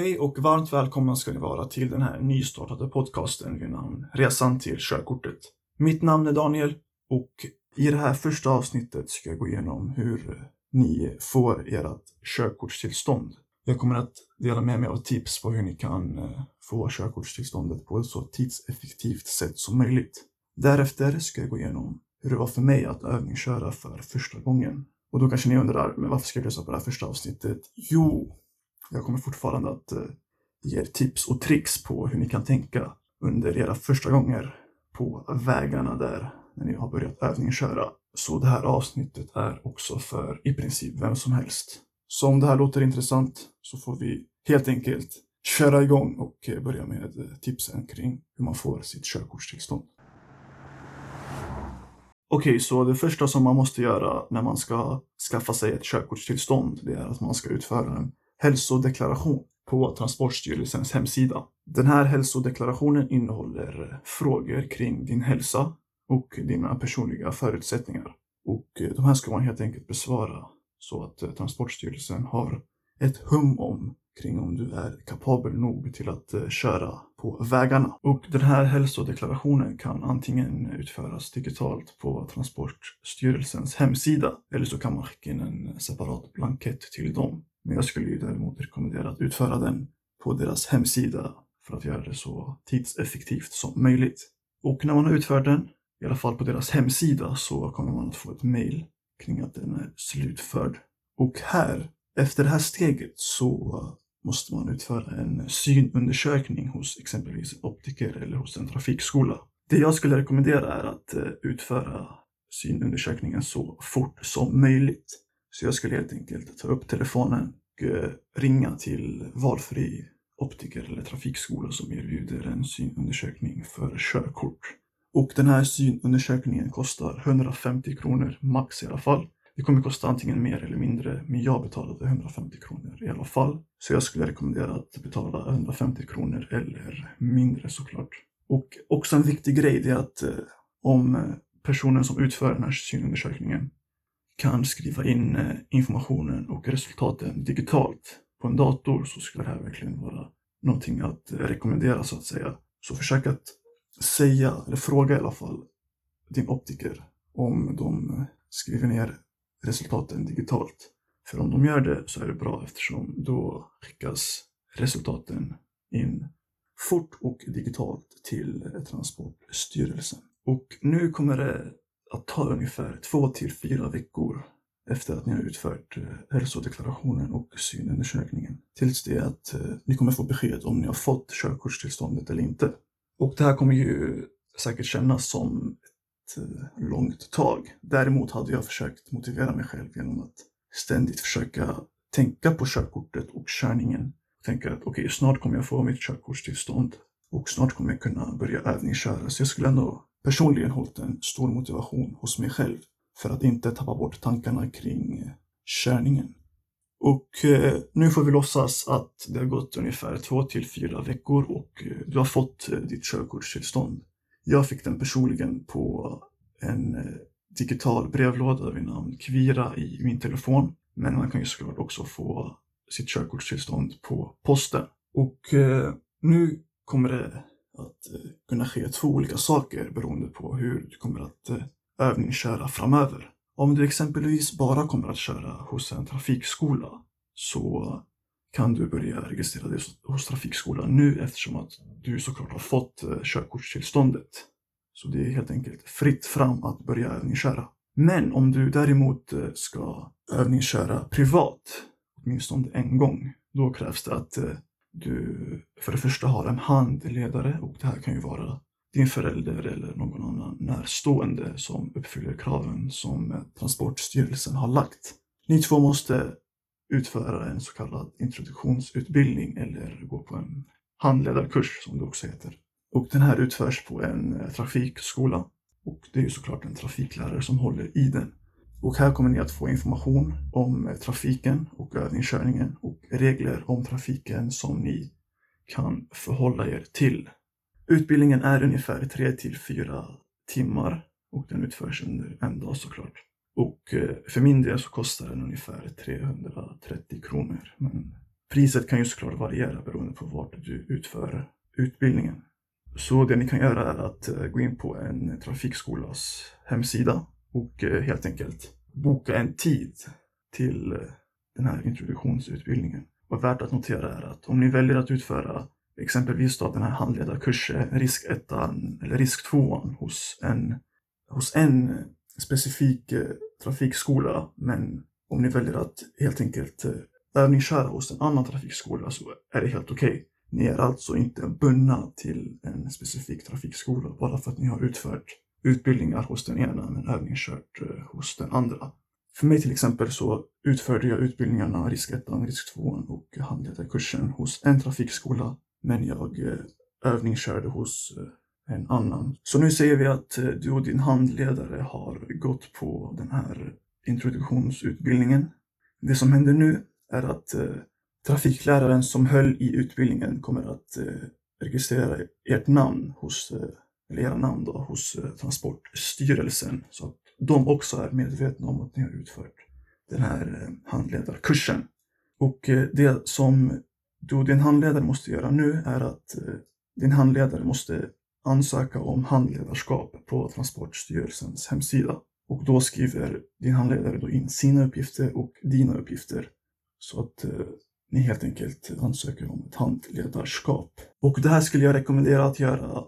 Hej och varmt välkomna ska ni vara till den här nystartade podcasten vid namn Resan till körkortet. Mitt namn är Daniel och i det här första avsnittet ska jag gå igenom hur ni får ert körkortstillstånd. Jag kommer att dela med mig av tips på hur ni kan eh, få körkortstillståndet på ett så tidseffektivt sätt som möjligt. Därefter ska jag gå igenom hur det var för mig att övningsköra för första gången. Och då kanske ni undrar, men varför ska jag lyssna på det här första avsnittet? Jo, jag kommer fortfarande att eh, ge er tips och tricks på hur ni kan tänka under era första gånger på vägarna där när ni har börjat övningsköra. Så det här avsnittet är också för i princip vem som helst. Så om det här låter intressant så får vi helt enkelt köra igång och eh, börja med eh, tipsen kring hur man får sitt körkortstillstånd. Okej, okay, så det första som man måste göra när man ska skaffa sig ett körkortstillstånd, det är att man ska utföra en hälsodeklaration på Transportstyrelsens hemsida. Den här hälsodeklarationen innehåller frågor kring din hälsa och dina personliga förutsättningar. Och eh, de här ska man helt enkelt besvara så att eh, Transportstyrelsen har ett hum om kring om du är kapabel nog till att eh, köra på vägarna. Och den här hälsodeklarationen kan antingen utföras digitalt på Transportstyrelsens hemsida eller så kan man skicka in en separat blankett till dem. Men jag skulle ju däremot rekommendera att utföra den på deras hemsida för att göra det så tidseffektivt som möjligt. Och när man har utfört den, i alla fall på deras hemsida, så kommer man att få ett mail kring att den är slutförd. Och här, efter det här steget, så måste man utföra en synundersökning hos exempelvis optiker eller hos en trafikskola. Det jag skulle rekommendera är att eh, utföra synundersökningen så fort som möjligt. Så jag skulle helt enkelt ta upp telefonen och eh, ringa till valfri optiker eller trafikskola som erbjuder en synundersökning för körkort. Och den här synundersökningen kostar 150 kronor max i alla fall. Det kommer kosta antingen mer eller mindre, men jag betalade 150 kronor i alla fall. Så jag skulle rekommendera att betala 150 kronor eller mindre såklart. Och också en viktig grej är att eh, om eh, personen som utför den här synundersökningen kan skriva in eh, informationen och resultaten digitalt på en dator så skulle det här verkligen vara någonting att rekommendera så att säga. Så försök att säga, eller fråga i alla fall, din optiker om de eh, skriver ner resultaten digitalt. För om de gör det så är det bra eftersom då skickas resultaten in fort och digitalt till Transportstyrelsen. Och nu kommer det att ta ungefär två till fyra veckor efter att ni har utfört eh, hälsodeklarationen och synundersökningen tills det att eh, ni kommer få besked om ni har fått körkortstillståndet eller inte. Och det här kommer ju säkert kännas som ett eh, långt tag. Däremot hade jag försökt motivera mig själv genom att ständigt försöka tänka på körkortet och körningen. Tänka att okej, okay, snart kommer jag få mitt körkortstillstånd och snart kommer jag kunna börja övningsköra. Så jag skulle ändå personligen hållit en stor motivation hos mig själv för att inte tappa bort tankarna kring eh, körningen. Och eh, nu får vi låtsas att det har gått ungefär två till fyra veckor och eh, du har fått ditt körkortstillstånd. Jag fick den personligen på en digital brevlåda vid namn Kvira i min telefon. Men man kan ju såklart också få sitt körkortstillstånd på posten. Och nu kommer det att eh, kunna ske två olika saker beroende på hur du kommer att eh, övningsköra framöver. Om du exempelvis bara kommer att köra hos en trafikskola så kan du börja registrera dig hos trafikskolan nu eftersom att du såklart har fått eh, körkortstillståndet. Så det är helt enkelt fritt fram att börja övningsköra. Men om du däremot eh, ska övningsköra privat, åtminstone en gång, då krävs det att eh, du för det första har en handledare och det här kan ju vara din förälder eller någon annan närstående som uppfyller kraven som Transportstyrelsen har lagt. Ni två måste utföra en så kallad introduktionsutbildning eller gå på en handledarkurs som det också heter. Och den här utförs på en trafikskola och det är ju såklart en trafiklärare som håller i den. Och här kommer ni att få information om eh, trafiken och övningskörningen och regler om trafiken som ni kan förhålla er till. Utbildningen är ungefär 3 till 4 timmar och den utförs under en dag såklart. Och eh, för min del så kostar den ungefär 330 kronor. Men Priset kan ju såklart variera beroende på vart du utför utbildningen. Så det ni kan göra är att eh, gå in på en trafikskolas hemsida och eh, helt enkelt boka en tid till eh, den här introduktionsutbildningen. Och värt att notera är att om ni väljer att utföra exempelvis då den här handledarkursen, risk 1 eller risk 2 hos en, hos en specifik eh, trafikskola, men om ni väljer att helt enkelt övningsköra hos en annan trafikskola så är det helt okej. Okay. Ni är alltså inte bundna till en specifik trafikskola bara för att ni har utfört utbildningar hos den ena men övningskört eh, hos den andra. För mig till exempel så utförde jag utbildningarna risk 1, risk 2 och handledarkursen hos en trafikskola men jag eh, övningskörde hos eh, en annan. Så nu säger vi att du och din handledare har gått på den här introduktionsutbildningen. Det som händer nu är att trafikläraren som höll i utbildningen kommer att registrera ert namn hos, eller era namn då, hos eh, Transportstyrelsen så att de också är medvetna om att ni har utfört den här eh, handledarkursen. Och eh, det som du och din handledare måste göra nu är att din handledare måste ansöka om handledarskap på Transportstyrelsens hemsida. Och då skriver din handledare då in sina uppgifter och dina uppgifter. Så att ni helt enkelt ansöker om ett handledarskap. Och det här skulle jag rekommendera att göra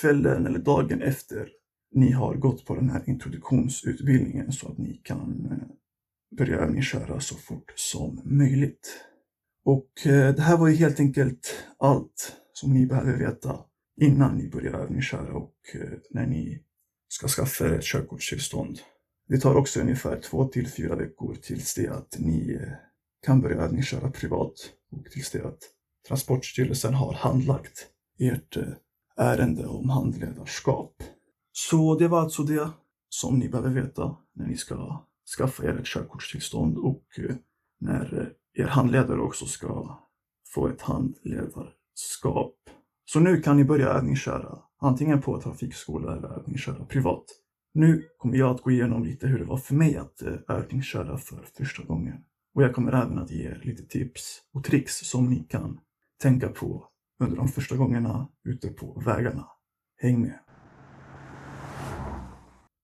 kvällen eller dagen efter ni har gått på den här introduktionsutbildningen så att ni kan eh, börja övningsköra så fort som möjligt. Och eh, det här var ju helt enkelt allt som ni behöver veta innan ni börjar övningsköra och eh, när ni ska skaffa er ett körkortstillstånd. Det tar också ungefär två till fyra veckor tills det att ni kan börja övningsköra privat och tills det att Transportstyrelsen har handlagt ert ärende om handledarskap. Så det var alltså det som ni behöver veta när ni ska skaffa er ett körkortstillstånd och eh, när eh, er handledare också ska få ett handledarskap. Så nu kan ni börja övningsköra, antingen på trafikskola eller övningsköra privat. Nu kommer jag att gå igenom lite hur det var för mig att eh, övningsköra för första gången. Och jag kommer även att ge er lite tips och tricks som ni kan tänka på under de första gångerna ute på vägarna. Häng med!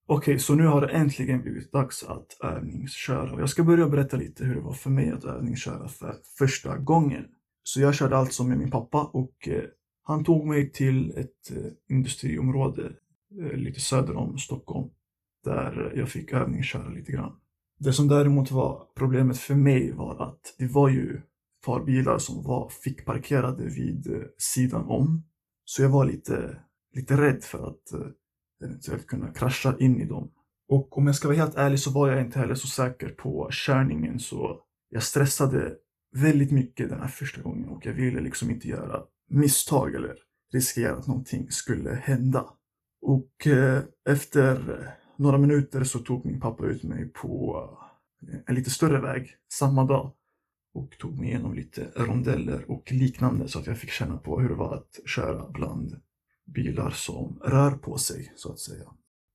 Okej, okay, så nu har det äntligen blivit dags att övningsköra. Och jag ska börja berätta lite hur det var för mig att övningsköra för första gången. Så jag körde alltså med min pappa och eh, han tog mig till ett eh, industriområde eh, lite söder om Stockholm där jag fick övningsköra lite grann. Det som däremot var problemet för mig var att det var ju par bilar som var, fick parkerade vid eh, sidan om. Så jag var lite, lite rädd för att eh, eventuellt kunna krascha in i dem. Och om jag ska vara helt ärlig så var jag inte heller så säker på körningen så jag stressade väldigt mycket den här första gången och jag ville liksom inte göra misstag eller riskera att någonting skulle hända. Och eh, efter några minuter så tog min pappa ut mig på en lite större väg samma dag och tog mig igenom lite rondeller och liknande så att jag fick känna på hur det var att köra bland bilar som rör på sig så att säga.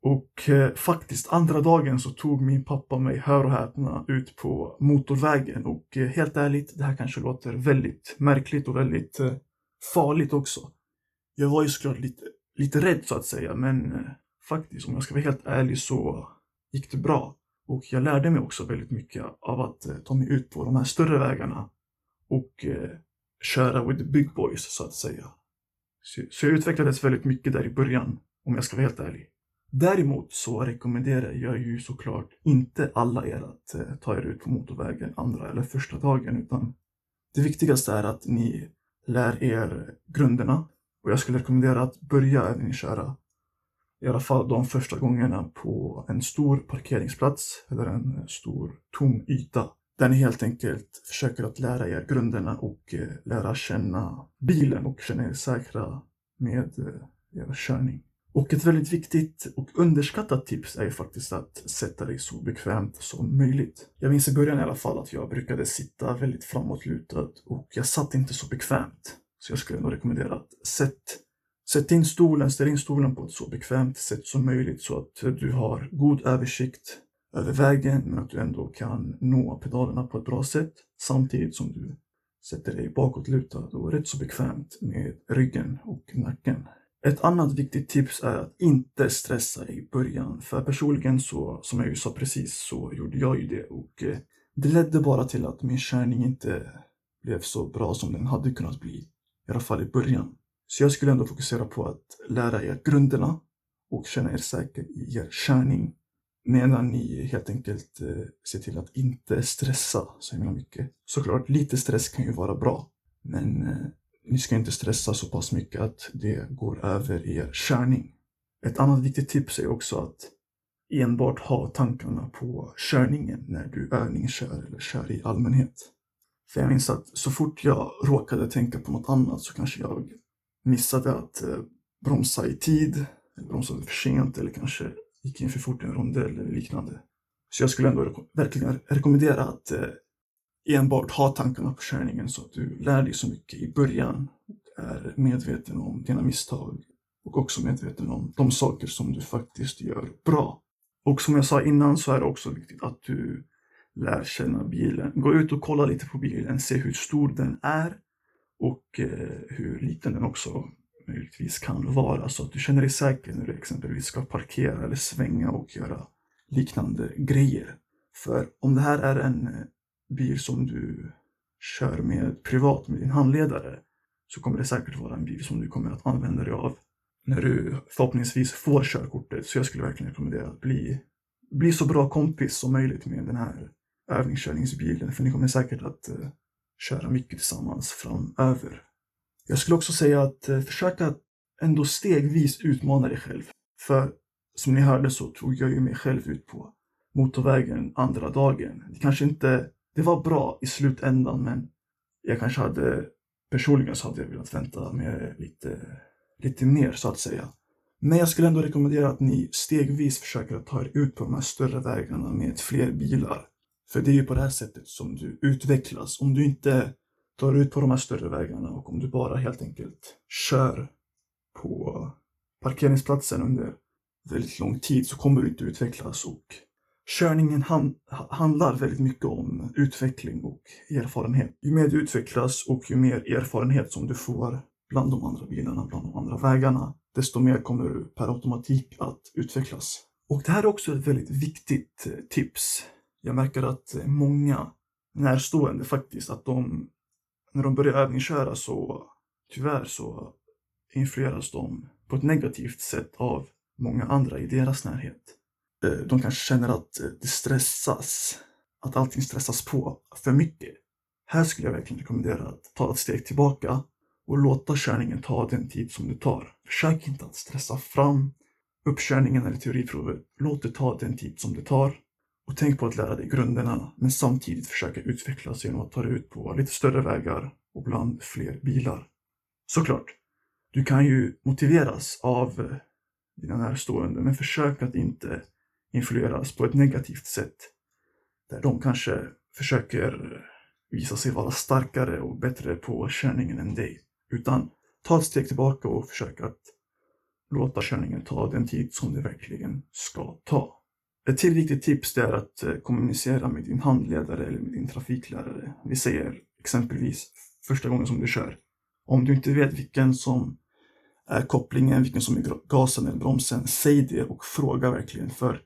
Och eh, faktiskt andra dagen så tog min pappa mig, hör och häpna, ut på motorvägen och eh, helt ärligt, det här kanske låter väldigt märkligt och väldigt eh, farligt också. Jag var ju såklart lite, lite rädd så att säga, men eh, faktiskt, om jag ska vara helt ärlig, så gick det bra. Och jag lärde mig också väldigt mycket av att eh, ta mig ut på de här större vägarna och eh, köra with the big boys, så att säga. Så, så jag utvecklades väldigt mycket där i början, om jag ska vara helt ärlig. Däremot så rekommenderar jag ju såklart inte alla er att eh, ta er ut på motorvägen andra eller första dagen, utan det viktigaste är att ni lär er grunderna. Och jag skulle rekommendera att börja även köra i alla fall de första gångerna på en stor parkeringsplats eller en stor tom yta. Där ni helt enkelt försöker att lära er grunderna och eh, lära känna bilen och känna er säkra med eh, er körning. Och ett väldigt viktigt och underskattat tips är faktiskt att sätta dig så bekvämt som möjligt. Jag minns i början i alla fall att jag brukade sitta väldigt framåtlutad och jag satt inte så bekvämt. Så jag skulle nog rekommendera att sätt Sätt in stolen, ställ in stolen på ett så bekvämt sätt som möjligt så att du har god översikt över vägen men att du ändå kan nå pedalerna på ett bra sätt samtidigt som du sätter dig bakåtlutad och rätt så bekvämt med ryggen och nacken. Ett annat viktigt tips är att inte stressa i början. För personligen så, som jag ju sa precis, så gjorde jag ju det och eh, det ledde bara till att min körning inte blev så bra som den hade kunnat bli. I alla fall i början. Så jag skulle ändå fokusera på att lära er grunderna och känna er säker i er körning. Medan ni helt enkelt eh, ser till att inte stressa så himla mycket. Såklart, lite stress kan ju vara bra. Men eh, ni ska inte stressa så pass mycket att det går över i er körning. Ett annat viktigt tips är också att enbart ha tankarna på körningen när du övningskör eller kör i allmänhet. För jag minns att så fort jag råkade tänka på något annat så kanske jag missade att eh, bromsa i tid, eller bromsade för sent eller kanske gick in för fort i en rondell eller liknande. Så jag skulle ändå verkligen rekommendera att eh, enbart ha tankarna på körningen så att du lär dig så mycket i början och är medveten om dina misstag och också medveten om de saker som du faktiskt gör bra. Och som jag sa innan så är det också viktigt att du lär känna bilen. Gå ut och kolla lite på bilen, se hur stor den är och eh, hur liten den också möjligtvis kan vara så att du känner dig säker när du exempelvis ska parkera eller svänga och göra liknande grejer. För om det här är en eh, bil som du kör med privat med din handledare så kommer det säkert vara en bil som du kommer att använda dig av när du förhoppningsvis får körkortet. Så jag skulle verkligen rekommendera att bli, bli så bra kompis som möjligt med den här övningskörningsbilen för ni kommer säkert att eh, köra mycket tillsammans framöver. Jag skulle också säga att eh, försöka ändå stegvis utmana dig själv. För som ni hörde så tog jag ju mig själv ut på motorvägen andra dagen. Det kanske inte det var bra i slutändan men jag kanske hade personligen så hade jag velat vänta med lite, lite mer så att säga. Men jag skulle ändå rekommendera att ni stegvis försöker ta er ut på de här större vägarna med fler bilar. För det är ju på det här sättet som du utvecklas. Om du inte tar ut på de här större vägarna och om du bara helt enkelt kör på parkeringsplatsen under väldigt lång tid så kommer du inte utvecklas och Körningen han, handlar väldigt mycket om utveckling och erfarenhet. Ju mer du utvecklas och ju mer erfarenhet som du får bland de andra bilarna, bland de andra vägarna, desto mer kommer du per automatik att utvecklas. Och det här är också ett väldigt viktigt eh, tips. Jag märker att många närstående faktiskt, att de, när de börjar övningsköra så tyvärr så influeras de på ett negativt sätt av många andra i deras närhet. Eh, de kanske känner att eh, det stressas, att allting stressas på för mycket. Här skulle jag verkligen rekommendera att ta ett steg tillbaka och låta körningen ta den tid som det tar. Försök inte att stressa fram uppkörningen eller teoriprovet. Låt det ta den tid som det tar. Och tänk på att lära dig grunderna, men samtidigt försöka utvecklas genom att ta dig ut på lite större vägar och bland fler bilar. Såklart, du kan ju motiveras av eh, dina närstående, men försök att inte influeras på ett negativt sätt. Där de kanske försöker visa sig vara starkare och bättre på körningen än dig. Utan ta ett steg tillbaka och försök att låta körningen ta den tid som det verkligen ska ta. Ett till viktigt tips är att eh, kommunicera med din handledare eller med din trafiklärare. Vi säger exempelvis första gången som du kör. Om du inte vet vilken som är kopplingen, vilken som är gasen eller bromsen, säg det och fråga verkligen. För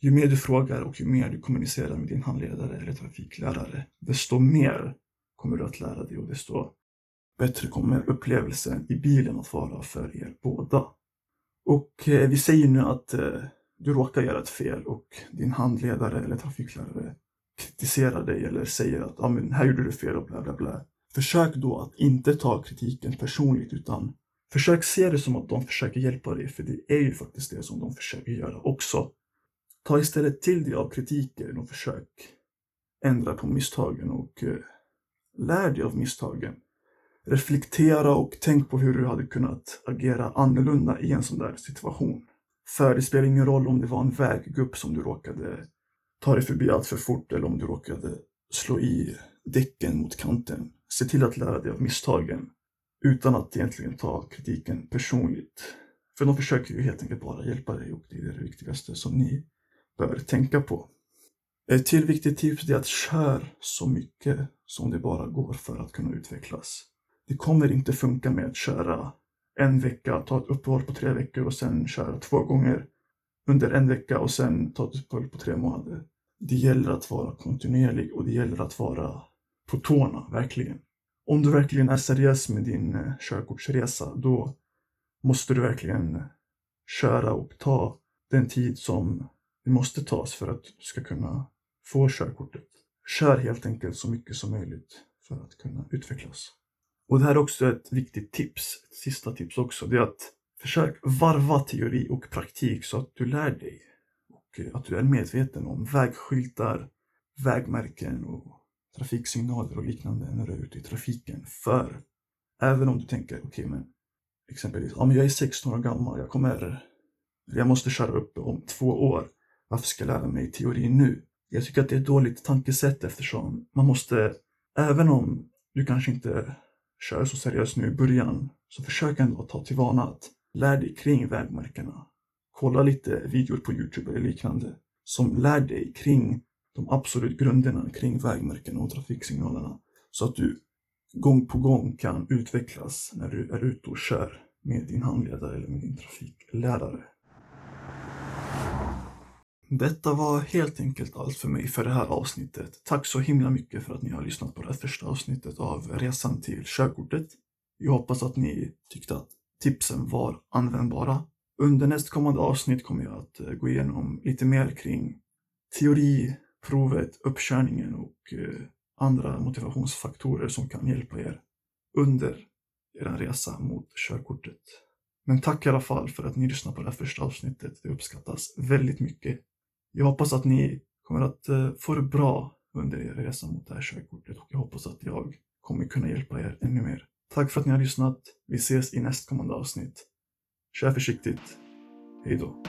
ju mer du frågar och ju mer du kommunicerar med din handledare eller trafiklärare, desto mer kommer du att lära dig och desto bättre kommer upplevelsen i bilen att vara för er båda. Och eh, vi säger nu att eh, du råkar göra ett fel och din handledare eller trafiklärare kritiserar dig eller säger att ah, men här gjorde du fel och bla bla bla. Försök då att inte ta kritiken personligt utan försök se det som att de försöker hjälpa dig för det är ju faktiskt det som de försöker göra också. Ta istället till dig av kritiken och försök ändra på misstagen och eh, lär dig av misstagen. Reflektera och tänk på hur du hade kunnat agera annorlunda i en sån där situation. För det spelar ingen roll om det var en väggupp som du råkade ta dig förbi allt för fort eller om du råkade slå i däcken mot kanten. Se till att lära dig av misstagen utan att egentligen ta kritiken personligt. För de försöker ju helt enkelt bara hjälpa dig och det är det viktigaste som ni bör tänka på. Ett till viktigt tips är att kör så mycket som det bara går för att kunna utvecklas. Det kommer inte funka med att köra en vecka, ta ett uppehåll på tre veckor och sen köra två gånger under en vecka och sen ta ett uppehåll på tre månader. Det gäller att vara kontinuerlig och det gäller att vara på tårna, verkligen. Om du verkligen är seriös med din eh, körkortsresa, då måste du verkligen köra och ta den tid som det måste tas för att du ska kunna få körkortet. Kör helt enkelt så mycket som möjligt för att kunna utvecklas. Och det här är också ett viktigt tips, ett sista tips också, det är att försök varva teori och praktik så att du lär dig och eh, att du är medveten om vägskyltar, vägmärken och trafiksignaler och liknande när du är ute i trafiken. För även om du tänker, okej okay, men exempelvis, om jag är 16 år gammal, jag kommer, jag måste köra upp om två år. Varför ska jag lära mig teori nu? Jag tycker att det är ett dåligt tankesätt eftersom man måste, även om du kanske inte kör så seriöst nu i början, så försök ändå att ta till vana att lär dig kring vägmärkena. Kolla lite videor på Youtube eller liknande som lär dig kring de absolut grunderna kring vägmärken och trafiksignalerna så att du gång på gång kan utvecklas när du är ute och kör med din handledare eller med din trafiklärare. Detta var helt enkelt allt för mig för det här avsnittet. Tack så himla mycket för att ni har lyssnat på det första avsnittet av resan till körkortet. Jag hoppas att ni tyckte att tipsen var användbara. Under nästkommande avsnitt kommer jag att eh, gå igenom lite mer kring teori, provet, uppkörningen och eh, andra motivationsfaktorer som kan hjälpa er under er resa mot körkortet. Men tack i alla fall för att ni lyssnade på det här första avsnittet. Det uppskattas väldigt mycket. Jag hoppas att ni kommer att eh, få det bra under er resa mot det här körkortet och jag hoppas att jag kommer kunna hjälpa er ännu mer. Tack för att ni har lyssnat. Vi ses i nästkommande avsnitt. Kör försiktigt. Hej då.